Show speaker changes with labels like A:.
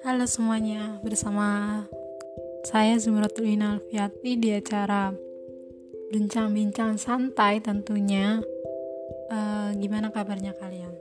A: Halo semuanya, bersama saya Zumratul Alfiati di acara bincang-bincang santai tentunya. E, gimana kabarnya kalian?